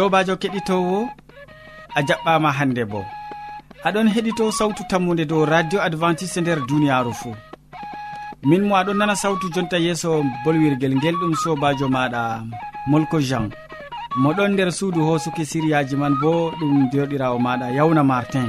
sobajo keɗitowo a jaɓɓama hande bo. Aɗon heɗito sawtu tammude dow radio adventiste nder duniyaru fuu. Min mo aɗon nana sawtu jonta yeeso bolwirguel ngel ɗum sobajo maɗa molko jean. Moɗon nder suudu hosuki siriyaji man bo ɗum joɗirawo maɗa yawna martin.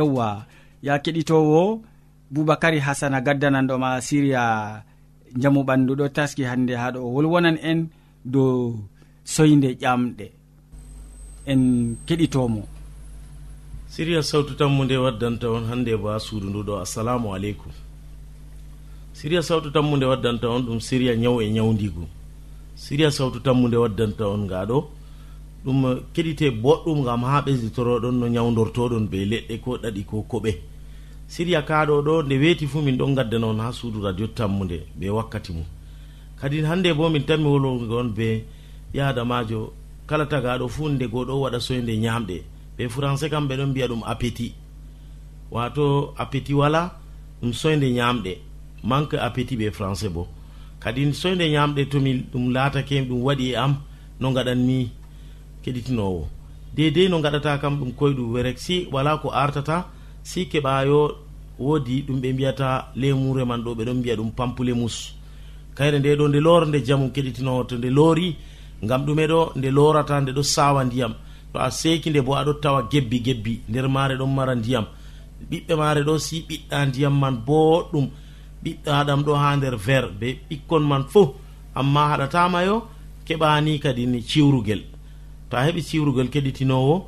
yewwa ya keɗitowo boubacary hasana gaddananɗoma siriya jamu ɓandu ɗo taski hande ha ɗo wolwonan en dow soyde ƴamɗe. En keɗitomo. Siriya sawtu tammu nde waddanta on hande ba suudu nduɗo assalamu aleykum. Siriya sawtu tammu nde waddanta on ɗum siriya ñaw e ñawdigu siriya sawtu tammu nde waddanta on ngaɗo ɗum eh, keɗite boɗɗum gam ha ɓesditoroɗon no ñawdortoɗon ɓe leɗɗe ko ɗaɗi ko koɓe. Siriya kaɗo ɗo nde weeti fuu min ɗon gadda noon ha suudu radio tammude ɓe wakkati mum kadi hande bo min tanmi wolwogon be yadamajo kala tagaɗo fuu nde goɗo waɗa soyde ñamɗe ɓe français kam ɓe ɗon mbiya ɗum appétit. Wato appétit wala ɗum soyde ñamɗe manque appétit ɓe français bo. Kadi soyde ñamɗe tomi ɗum laatake ɗum waɗi e am no gaɗanmi keɗitinowo. Dedei no gaɗata kam ɗum koyɗu werek si wala ko artata si keɓayo woodi ɗum ɓe mbiyata lemure man ɗo ɓeɗon mbiya ɗum pampulemus. Kayre nde ɗo nde lora nde jamu keɗitinowo to nde loori ngam ɗume ɗo nde lorata nde ɗo sawa ndiyam. To a seki nde bo aɗo tawa gebbi gebbi nder mare ɗon mara ndiyam. Ɓiɓɓe mare ɗo si ɓiɗɗa ndiyam man boɗɗum. Ɓiɗɗaɗam ɗo ha nder ver be ɓikkon man fo amma haɗatamayo keɓani kadi ni ciwrugel. to a heɓi siwrugol keɗitinowo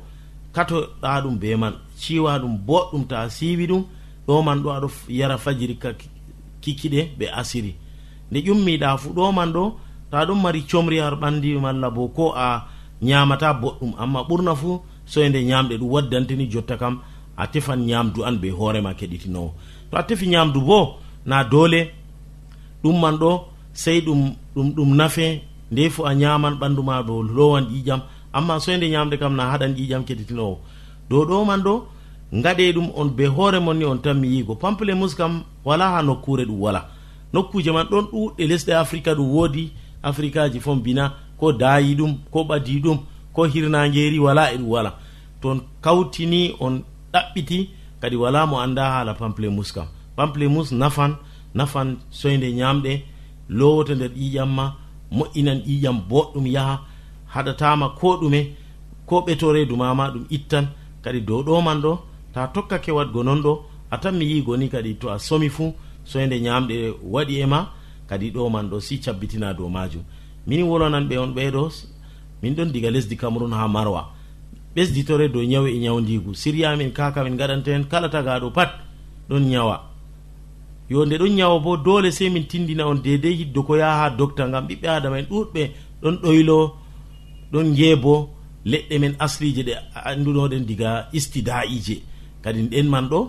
katoɗa ɗum be man. Ciwa ɗum boɗɗum ta siwi ɗum ɗo man ɗo aɗo yara fajiri ka kikiɗe ɓe asiri. Nde ƴummiɗa fu ɗo man ɗo to a ɗum mari comri har ɓandi malla bo ko a ñamata boɗɗum. Amma ɓurna fu soe nde ñamɗe ɗum waddantini jotta kam a tefan ñamdu an be hoorema keɗitinowo. To a tefi ñamdu bo na doole ɗum man ɗo sey ɗum ɗum ɗum nafe nde fu a ñaman ɓandu ma ɗo lowan ƴiƴam amma soyde ñamde kam na haɗan ƴiƴam keɗitinowo dow ɗo man ɗo gaɗe ɗum on be hoore mon ni on tan mi yigo pample mus kam wala ha nokkure ɗum wala. Nokkuje man ɗon ɗuɗɗe lesɗe africa ɗum woodi. Africaji fon bina ko daayi ɗum ko ɓadi ɗum ko hirnageri wala e ɗum wala. Toon kawtini on ɗaɓɓiti kadi wala mo anda haala pample mus kam. Pample mus nafan nafan soyde ñamɗe lowoto nder ƴiƴam ma moƴƴinan ƴiƴam boɗɗum yaha haɗatama ko ɗume ko ɓetore mama ɗum ittan kadi dow ɗo man ɗo ta tokkake waɗgo non ɗo a tan mi yigo ni kadi to a somi fuu soyde ñamɗe waɗi e ma kadi ɗo man ɗo si cabbitina dow majum. Min wolonan ɓe on ɓeɗo min ɗon diga lesdi cameron ha marwa. Ɓesditore dow ñawu e ñawdigu siriyamin kaka min gaɗanta hen kala tagaɗo pat ɗon ñawa yo nde ɗon ñawa bo dole sey min tindina on dedei hiddo ko yaha ha docta gam ɓiɓɓe adama en ɗuɗɓe ɗon ɗoylo ɗon jeebo leɗɗe men aslije ɗe anduɗoɗen diga istida'ije kadi ɗen man ɗo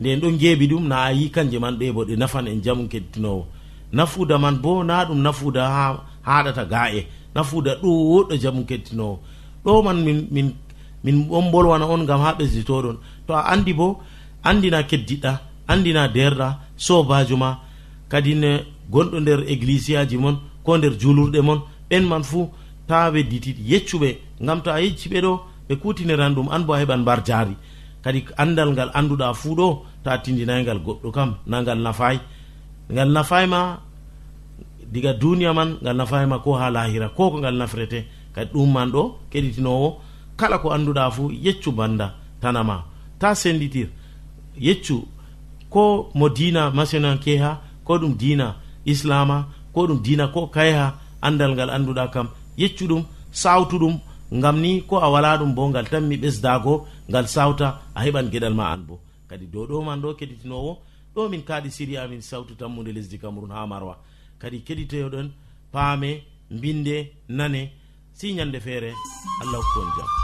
nden ɗon jeebi ɗum na a yi kanje man ɗe bo ɗe nafan en jamu kettinowo nafuda man bo na ɗum nafuda ha haɗata ga e nafuda ɗuɗɗo jamu kettinowo ɗo man min min min on bolwana on gam ha ɓesditoɗon to a andi bo andina keddiɗɗa andina derɗa sobajo ma kadi ne gonɗo nder église aji mon ko nder julurɗe mon ɓen man fuu ta ɓe yeccuɓe gam to a yecci ɓe ɗo ɓe kutiniran ɗum an bo a heɓan mbar jaari. Kadi andal ngal anduɗa fuu ɗo ta tindinaygal goɗɗo kam na ngal nafayi ngal nafayma diga duniya man ngal nafayma ko ha lahira ko ko ngal nafrete kadi ɗum man ɗo keɗitinowo kala ko anduɗa fuu yeccu banda tanama ta senditir yeccu ko mo dina masinan keha ko ɗum dina islama ko ɗum dina ko kayha andal ngal anduɗa kam yeccuɗum sawtuɗum ngam ni ko a wala ɗum bo ngal tanmi ɓesdago ngal sawta a heɓan geɗal ma an bo. Kadi dow ɗo man ɗo keɗitinowo ɗo min kaaɗi siri amin sawtu tammude lesdi cameron ha marwa. Kadi keɗitoyoɗon paame mbinde nane si ñande feere allah hokkon jam. jaam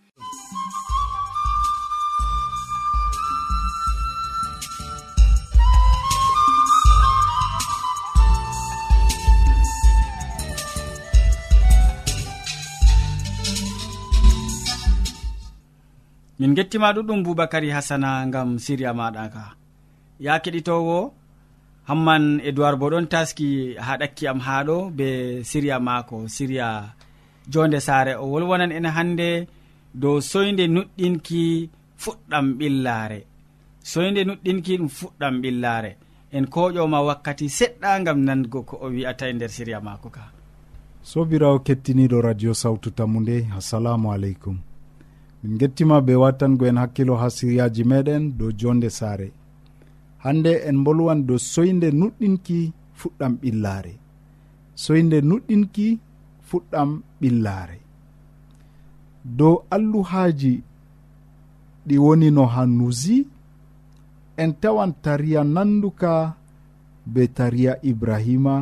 min gettima ɗuɗɗum boubacary hasana gam siriya maɗa ka ya keɗitowo hamman edoird bo ɗon taski ha ɗakki am haɗo be siriya mako siriya jonde sare o wolwonan en hande dow soyde nuɗɗinki fuɗɗam ɓillaare. Soyde nuɗɗinki ɗum fuɗɗam ɓillaare. En koƴoma wakkati seɗɗa gam nango ko o wi'ata e nder siriya mako ka. Sobirawo kettiniɗo radio sawtu tammu nde assalamu aleykum. Min gettima be wattango en hakkilo ha siriyaji meɗen dow jonde saare. Hande en bolwan dow soyde nuɗɗinki fuɗɗam ɓillaare. Soyde nuɗɗinki fuɗɗam ɓillaare. dow alluhaji ɗi woni no hannusi en tawan tariya nanduka be tariya ibrahima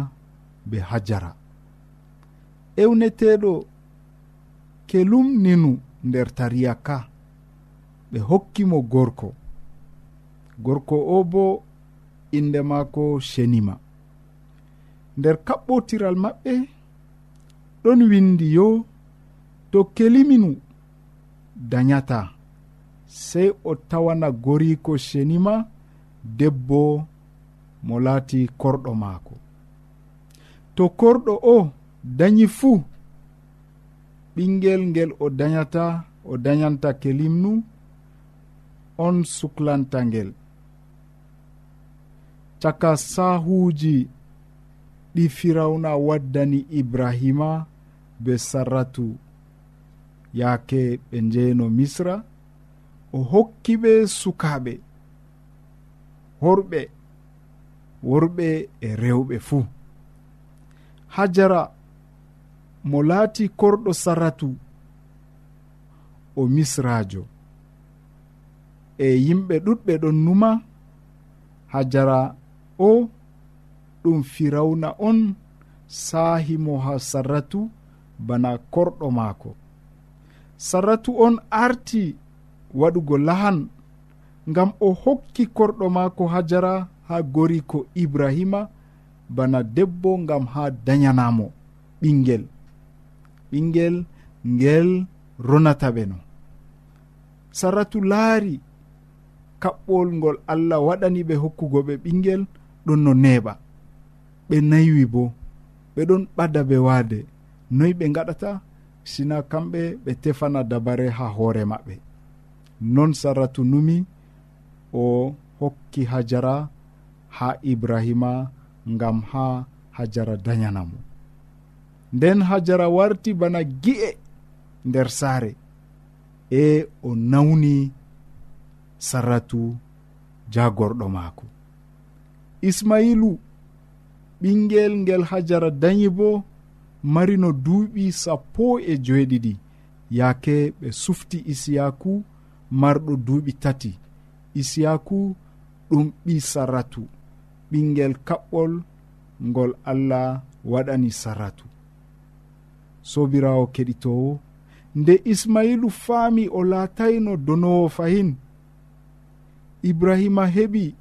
be hajara. Ewneteɗo ke lumninu nder tariya ka ɓe hokkimo gorko. Gorko o bo inde maako shenima. Nder kaɓɓotiral maɓɓe ɗon windi yo to keliminu dayata sey o tawana goriko senima debbo mo laati korɗo maako. To korɗo o dañi fuu ɓingel ngel o dañata o dañanta kelimnu on suklanta ngel. Caka sahuuji ɗi firawna waddani ibrahima be sarratu yaake ɓe njeeno misra o hokki ɓe sukaaɓe. Horɓe worɓe e rewɓe fuu. Hajara mo laati korɗo saratu o misrajo e yimɓe ɗuɗɓe ɗon numa hajara o ɗum firawna on saahimo ha sarratu bana korɗo maako. sarratu on arti waɗugo lahan ngam o hokki korɗo maako hajara ha gori ko ibrahima bana debbo ngam ha dayanamo ɓingel ɓingel ngel ronata ɓe no. Sarratu laari kaɓɓol ngol allah waɗani ɓe hokkugo ɓe ɓingel ɗon no neeɓa. Ɓe naywi bo ɓe ɗon ɓada ɓe waade. Noyi ɓe gaɗata sina kamɓe ɓe tefana dabare ha hoore maɓɓe. Non saratu numi o hokki hajara ha ibrahima ngam ha hajara dañanamo nden hajara warti bana gi'e nder saare e o nawni sarratu jagorɗo maako. Ismailu ɓingel ngel hajara dañi bo marino duuɓi sappo e joeɗiɗi yaake ɓe sufti isiyaku marɗo duuɓi tati. Isiyaku ɗum ɓi saratu ɓingel kaɓɓol ngol allah waɗani saratu sobirawo keɗitowo nde ismailu faami o laatayno donowo fahin? Ibrahima heɓi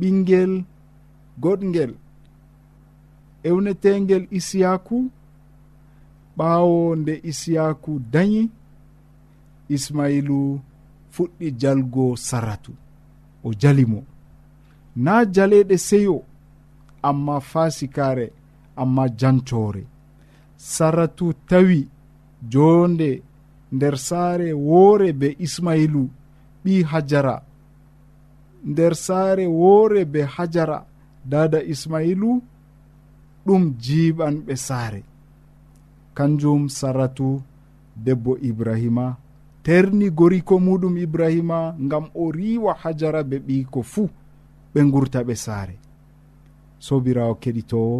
ɓingel goɗgel ewnetegel isiyaku ɓaawo nde isiyaku dañi ismailu fuɗɗi jalgo saratu o jalimo na jaleɗe seyo amma fasikare amma jancore saratu tawi jonde nder saare woore be ismailu ɓi hajara. Nder saare woore be hajara dada ismailu ɗum jiɓanɓe saare. Kanjum saratu debbo ibrahima terni goriko muɗum ibrahima gam o riwa hajara be ɓiko fuu ɓe gurta ɓe saare. Sobirawo keɗitowo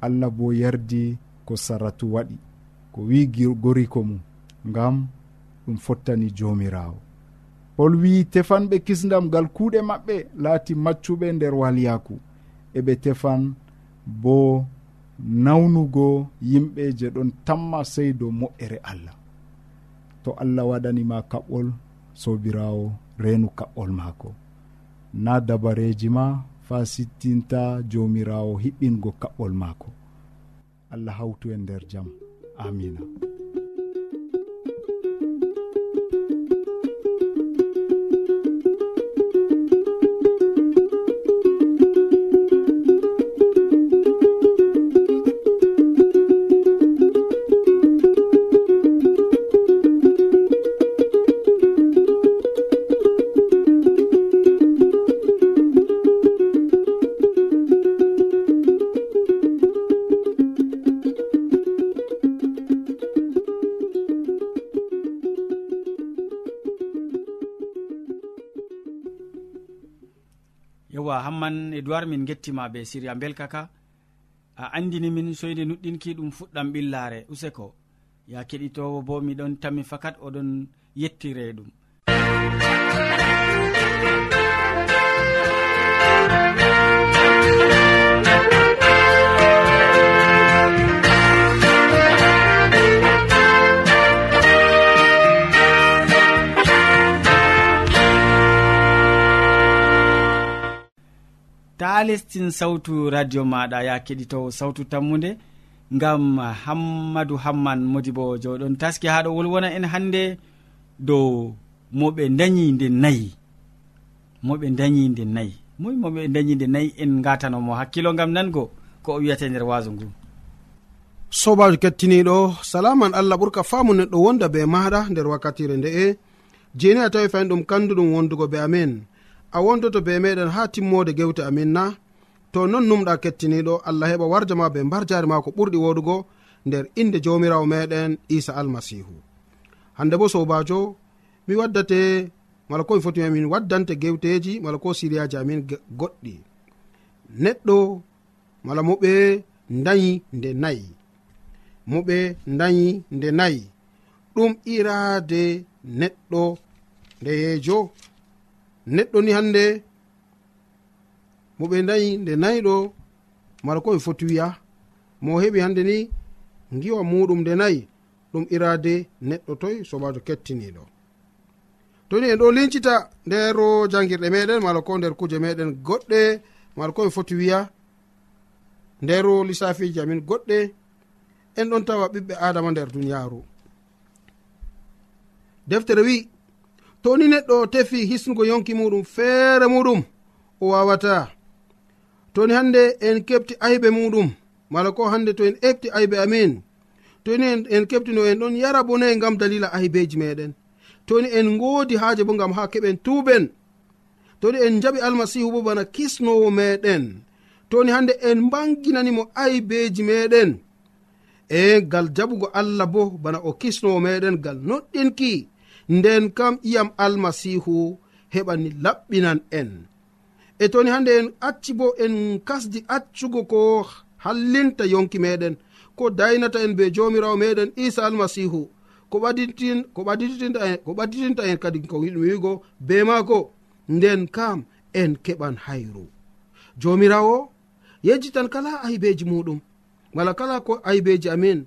allah bo yardi ko saratu waɗi ko wi goriko mum gam ɗum fottani jomirawo pol wi tefanɓe kisdam gal kuuɗe maɓɓe laati maccuɓe nder walyaku eɓe tefan bo nawnugo yimɓe je ɗon tamma sey dow moƴƴere allah. To allah waɗanima kaɓɓol sobirawo reenu kaɓɓol maako. Na dabareji ma fa sittinta jomirawo hiɓɓingo kaɓɓol maako. Allah hawtu e nder jaam amina hamman edoird min gettima be siria belkaka a andini min soyde nuɗɗinki ɗum fuɗɗam ɓillare useko. Ya keɗitowo bo miɗon tammi fakat oɗon yettire ɗum. ta lestin sawtu radio maɗa ya keɗitowo sawtu tammude ngam hammadou hamman modi bo joɗon taski haɗo wolwona en hande dow moɓe dañi nde nayi moɓe dañi nde nayi moi moɓe dañi nde nayi en gatanomo hakkilo gam nango ko o wiyate nder waso ngu. Sobajo kettiniɗo salaman allah ɓurka famu neɗɗo wonda be maɗa nder wakkatire nde'e. Jeni a tawi fayin ɗum kanduɗum wondugo be amin a wondoto be meɗen ha timmode gewte amin na. To non numɗa kettiniɗo allah heɓa warja ma be mbar jari ma ko ɓurɗi woɗugo nder inde jawmirawo meɗen isa almasihu. Hande bo sobajo mi waddate mala ko mi foti min waddante gewteji mala ko siriyaji amin goɗɗi. Neɗɗo mala moɓe dayi nde nayi. Moɓe dayi nde nayi. Ɗum irade neɗɗo ndeyejo neɗɗo ni hande mo ɓe dayi nde nayiɗo mala ko ɓe foti wiya mo heɓi hande ni giwa muɗum nde nayi ɗum irade neɗɗo toy sobajo kettiniɗo. Toni en ɗo lincita nder jangirɗe meɗen mala ko nder kuje meɗen goɗɗe mala ko ɓe foti wiya nder lissafiji amin goɗɗe en ɗon tawa ɓiɓɓe adama nder duniyaru deftere wi to ni neɗɗo tefi hisnugo yonki muɗum feere muɗum o wawata. Toni hande en keɓti ayɓe muɗum mala ko hande to en efti aybe amin. Toni en keɓti no en ɗon yara bone ngam dalila aybeji meɗen. Toni en ngoodi haaje bo ngam ha keɓen tuuben. Toni en jaɓi almasihu bo bana kisnowo meɗen. Toni hande en mbanginanimo aybeji meɗen. E gal jaɓugo allah bo bana o kisnowo meɗen gal noɗɗinki. nden kam iyam almasihu heɓani laɓɓinan en. E toni hande en acci bo en kasdi accugo ko hallinta yonki meɗen ko daynata en be jomirawo meɗen isa almasihu ko ɓaditin ko ɓaditinta en ko ɓaditinta en kadi ko yiɗmi wigo be maako. Nden kam en keɓan hayru. Jomirawo yejjitan kala aybeji muɗum wala kala ko aybeji amin.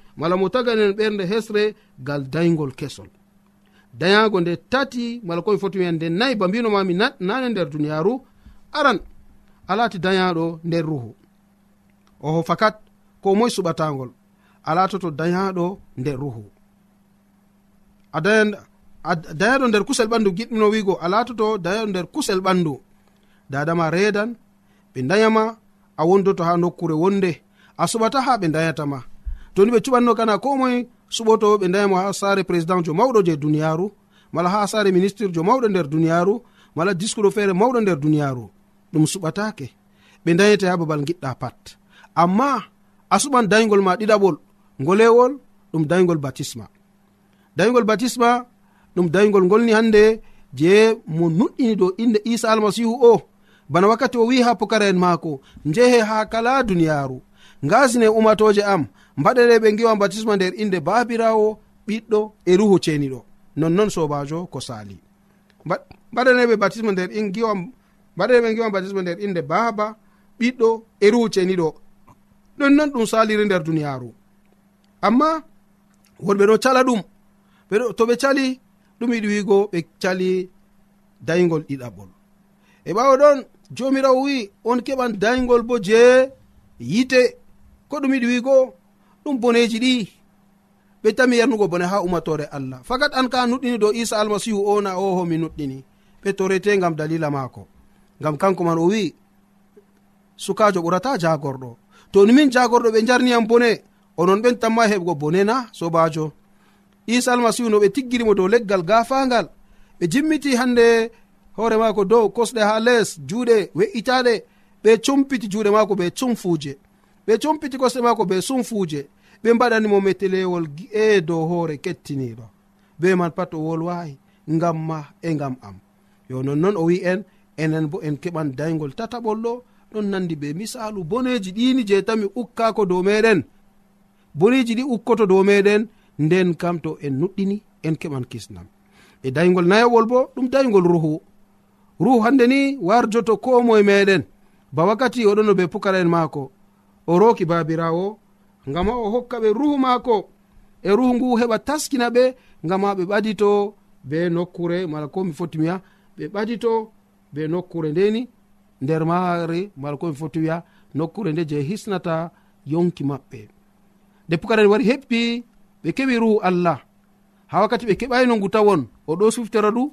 mala mo taganen ɓernde hesre ngal daygol kesol. Dayago nde tati mala komi foti wiyan nde nayi ba mbinomami nane nder duniyaru aran alati dayaɗo nder ruhu. Oho fakat ko moye suɓatagol alatoto dayaɗo nder ruhu. A dayaɗo nder kusel ɓandu giɗɗino wigo alatoto dayaɗo nder kusel ɓandu. Dadama redan ɓe dayama a wondoto ha nokkure wonde a suɓata ha ɓe dayatama. to ni ɓe cuɓanno kana ko moye suɓoto ɓe dayimo ha sare président jo mawɗo je duniyaru mala ha sare ministre jo mawɗo nder duniyaru mala discours feere mawɗo nder duniyaru. Ɗum suɓatake ɓe dayete ha babal giɗɗa pat. Amma a suɓan daygol ma ɗiɗaɓol ngolewol ɗum daygol batisma. Daygol batisma ɗum daygol ngolni hande je mo nuɗɗini dow inde isa almasihu o. Bana wakkati o wi ha pukara en maako njehe ha kala duniyaru. Ngasine umatoje am mbaɗere ɓe giwa batisma nder inde babirawo ɓiɗɗo e ruhu ceniɗo. Nonnon sobajo ko sali. Mbaɗaneɓe batisma nder in giwa mbaɗaneɓe giwa batisma nder inde baba ɓiɗɗo e ruhu ceniɗo. Ɗonnon ɗum saliri nder duniyaru. Amma wonɓe ɗo cala ɗum. To ɓe cali ɗum yiɗi wigo ɓe cali daygol ɗiɗaɓol. E ɓawo ɗon jomirawo wi on keɓan daygol bo je yite. Ko ɗum yiɗi wigo ɗum boneji ɗi. Ɓe tami yarnugo bone ha umatore allah. Fakat an ka nuɗɗini dow isa almasihu o na o homi nuɗɗini. Ɓe torete gam dalila maako. Gam kanko man o wi sukajo ɓurata jagorɗo. To ni min jagorɗo ɓe jarniyam bone onon ɓen tamma heɓgo bone na sobajo. Isa almasihu no ɓe tiggirimo dow leggal gafangal. Ɓe jimmiti hande hoore maako dow kosɗe ha les juuɗe we'itaɗe. Ɓe cumpiti juuɗe maako ɓe cumfuje. ɓe cumpiti kosɗe maako be sumfuuje ɓe mbaɗanimo metelewol e dow hoore kettiniɗo be man pat o wolwayi ngam ma e ngam am. Yo nonnoon o wi en enen bo en keɓan daygol tataɓol ɗo ɗon nandi be misalu boneji ɗini je tami ukkako dow meɗen boneji ɗi ukkoto dow meɗen nden kam to en nuɗɗini en keɓan kisnam. E daygol nayowol bo ɗum daygol ruhu. Ruhu hande ni warjoto ko moye meɗen ba wakkati oɗono be pukara en maako o roki babirawo ngama o hokka ɓe ruhu maako e ruhu ngu heɓa taskina ɓe ngama ɓe ɓadito be nokkure mala ko mi foti wiya ɓe ɓadito be nokkure ndeni nder maare mala ko mi foti wiya nokkure nde je hisnata yonki maɓɓe. Nde pukarani wari heɓɓi ɓe keɓi ruhu allah. Ha wakkati ɓe keɓayno ngu tawon o ɗo suftera ɗu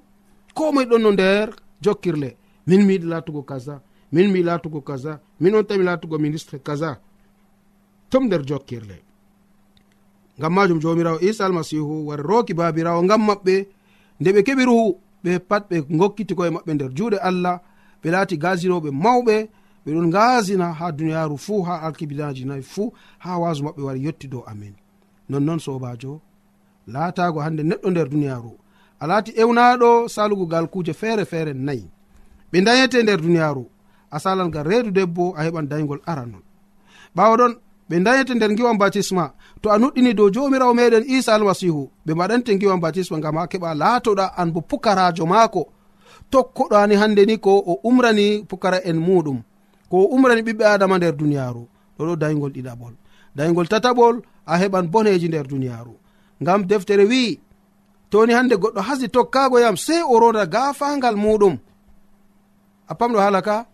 ko moye ɗon no nder jokkirle. Min mi yiɗi latugo kaza. min mi latugo kaza min on tami latugo ministre kaza tom nder jokkirle. Ngam majum jomirawo isa almasihu wari roki babirawo ngam maɓɓe nde ɓe keɓi ruhu ɓe pat ɓe gokkiti koye maɓɓe nder juuɗe allah ɓe laati gasinoɓe mawɓe ɓe ɗon gasina ha duniyaru fuu ha alkibilaji nayi fuu ha wasu maɓɓe wari yetti dow amin. Nonnoon sobajo laatago hande neɗɗo nder duniyaru a laati ewnaɗo salugo gal kuuje feere feere nayi ɓe dayete nder duniyaru a salan gal reedu debbo a heɓan daygol aranon ɓawo ɗon ɓe dayete nder giwan batisma to a nuɗɗini dow jomirawo meɗen isa almasihu ɓe mbaɗante giwan batisma gam ha keɓa laatoɗa an bo pukarajo maako. Tokkoɗani hande ni ko o umrani pukara en muɗum ko o umrani ɓiɓɓe adama nder duniyaru ɗoɗo daygol ɗiɗaɓol. Daygol tataɓol a heɓan boneji nder duniyaru ngam deftere wi'i toni hande goɗɗo hasi tokkago yam sei o roda gafangal muɗum. A pamɗo hala ka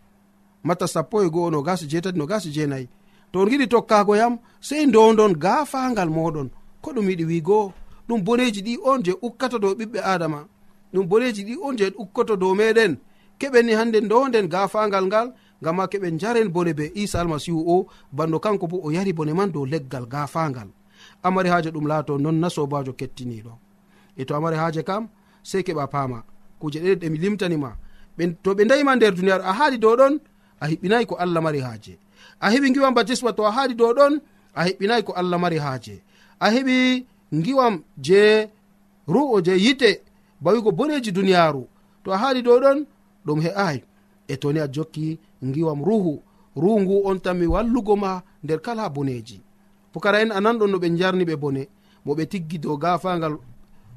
matta sappo e go'o no nogas jeetati nogas jeenayi. To on giɗi tokkago yam sei ndowdon gafangal moɗon ko ɗum yiɗi wigo ɗum boneji ɗi on je ukkata dow ɓiɓɓe adama ɗum boneji ɗi on je ukkoto dow meɗen keɓenni hande ndowden gafangal ngal ngam ma keɓen jaren bone be isa almasihu o bando kanko bo o yari bone man dow leggal gafangal amari haaje ɗum laato non na sobajo kettiniɗo e to amari haaje kam sei keɓa paama. Kuje ɗeɗe ɗemi limtanima. To ɓe dayima nder duniyaaru a haali dow ɗon a hiɓɓinayi ko allah mari haaje. A heɓi giwam batisma to a haaɗi dow ɗon a hiɓɓinayi ko allah mari haaje. A heɓi giwam je ru'o je yite bawigo boneji duniyaaru. To a haaɗi dow ɗon ɗum he'ay e toni a jokki giwam ruhu. Ruhu ngu on tanmi wallugo ma nder kala boneji pukara en ananɗon no ɓe jarni ɓe bone. Mo ɓe tiggi dow gafangal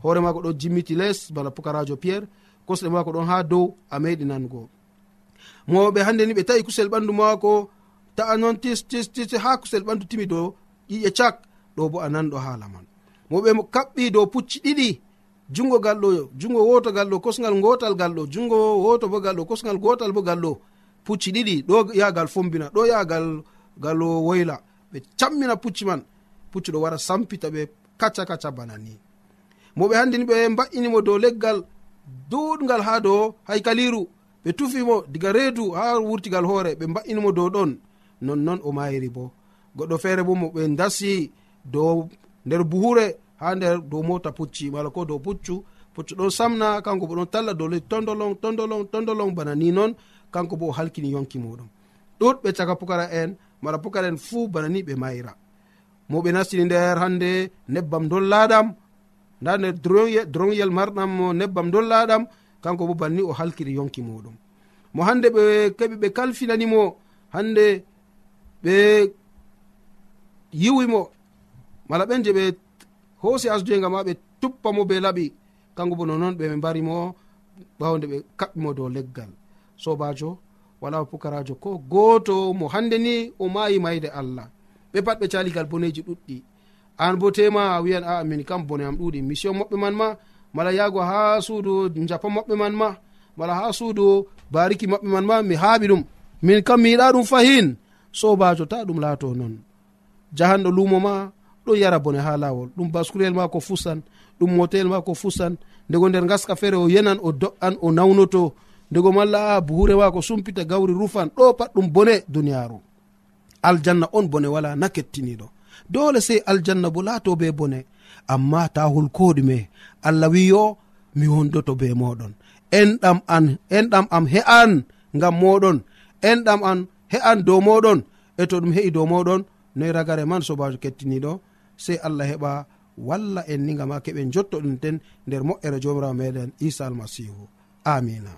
hoore mako ɗon jimmiti les bala pukarajo pierre. Kosɗe mako ɗon ha dow a meɗi nango. mawɓe hande ni ɓe tawi kusel ɓandu mako. Ta'a non tis tis tis ha kusel ɓandu timi dow ƴiƴe cak ɗo bo a nanɗo haala man. Moɓe kaɓɓi dow pucci ɗiɗi jungo gal ɗo jungo woto gal ɗo kosgal gotal gal ɗo jungo woto bo gal ɗo kosgal gotal bo gal ɗo pucci ɗiɗi ɗo yagal fombina ɗo yagal gal woyla. Ɓe cammina pucci man pucci ɗo wara sampita ɓe kacca kacca bana ni. Moɓe handini ɓe mba'inimo dow leggal duɗgal ha dow haykaliru ɓe tufimo diga reedu ha wurtigal hoore ɓe mba'inimo dow ɗon. Nonnon o mayiri bo. Goɗɗo feere bo mo ɓe dasi dow nder buhure ha nder dow mota pucci mala ko dow puccu. Puccu ɗon samna kanko bo ɗon talla dow leydi tondolon tondolon tondolon bana ni noon kanko bo o halkini yonki muɗum. Ɗuɗɓe caka pukara en mala pukara en fuu bana ni ɓe mayra. Moɓe nastini nder hande nebbam dollaɗam nda nder droyel marɗam nebbam dollaɗam kanko bo banni o halkiri yonki muɗum. Mo hande ɓe keɓi ɓe kalfinanimo hande ɓe yiwimo mala ɓen je ɓe hoosi asdoyga ma ɓe tuppamo be laɓi kanko bo nonoon ɓe mbarimo ɓawde ɓe kaɓɓimo dow leggal. Sobajo wala pukarajo ko goto mo hande ni o mayi mayde allah. Ɓe pat ɓe caligal boneji ɗuɗɗi. An bo tema a wiyan aa min kam bone am ɗuɗi. Mission moɓɓe man ma mala yahgo ha suudu japa maɓɓe man ma mala ha suudu bariki maɓɓe man ma mi haaɓi ɗum. Min kam mi yiɗa ɗum fahin. Sobajo ta ɗum laato noon jahanɗo lumo ma ɗon yara bone ha lawol ɗum bascurel ma ko fusan ɗum motel ma ko fusan ndego nder gaska feere o yenan o do'an o nawnoto. Ndego malla a buhure ma ko sumpita gawri rufan ɗo pat ɗum bone duniyaru aljanna on bone wala na kettiniɗo dole sey aljanna bo laato be bone. amma ta holkoɗume allah wi yo mi wondoto be moɗon enɗam an enɗam am he'an ngam moɗon enɗam an he'an dow moɗon e to ɗum he'i dow moɗon noyi ragare man sobajo kettiniɗo sey allah heɓa walla en ni gama keɓe jotto ɗum ten nder moƴƴere jomirawo meɗen isa almasihu amina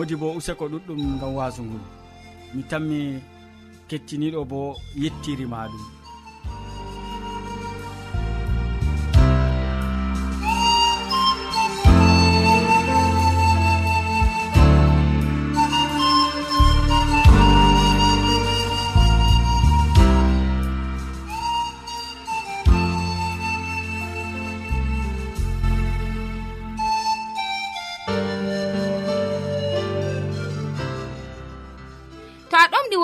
modi bo useko ɗuɗɗum gam wasu ngu mi tammi kettiniɗo bo yettirima ɗum.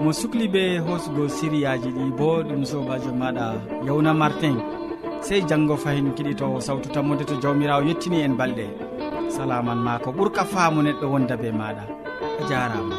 omo sukli be hoosugo siriyaji ɗi bo ɗum sobajo maɗa yawna martin. Sey janggo fayin kiɗitowo sawtu tammode to jawmirawo yettini en balɗe. Salaman ma ko ɓuurka faamu neɗɗo wonda be maɗa. A jarama.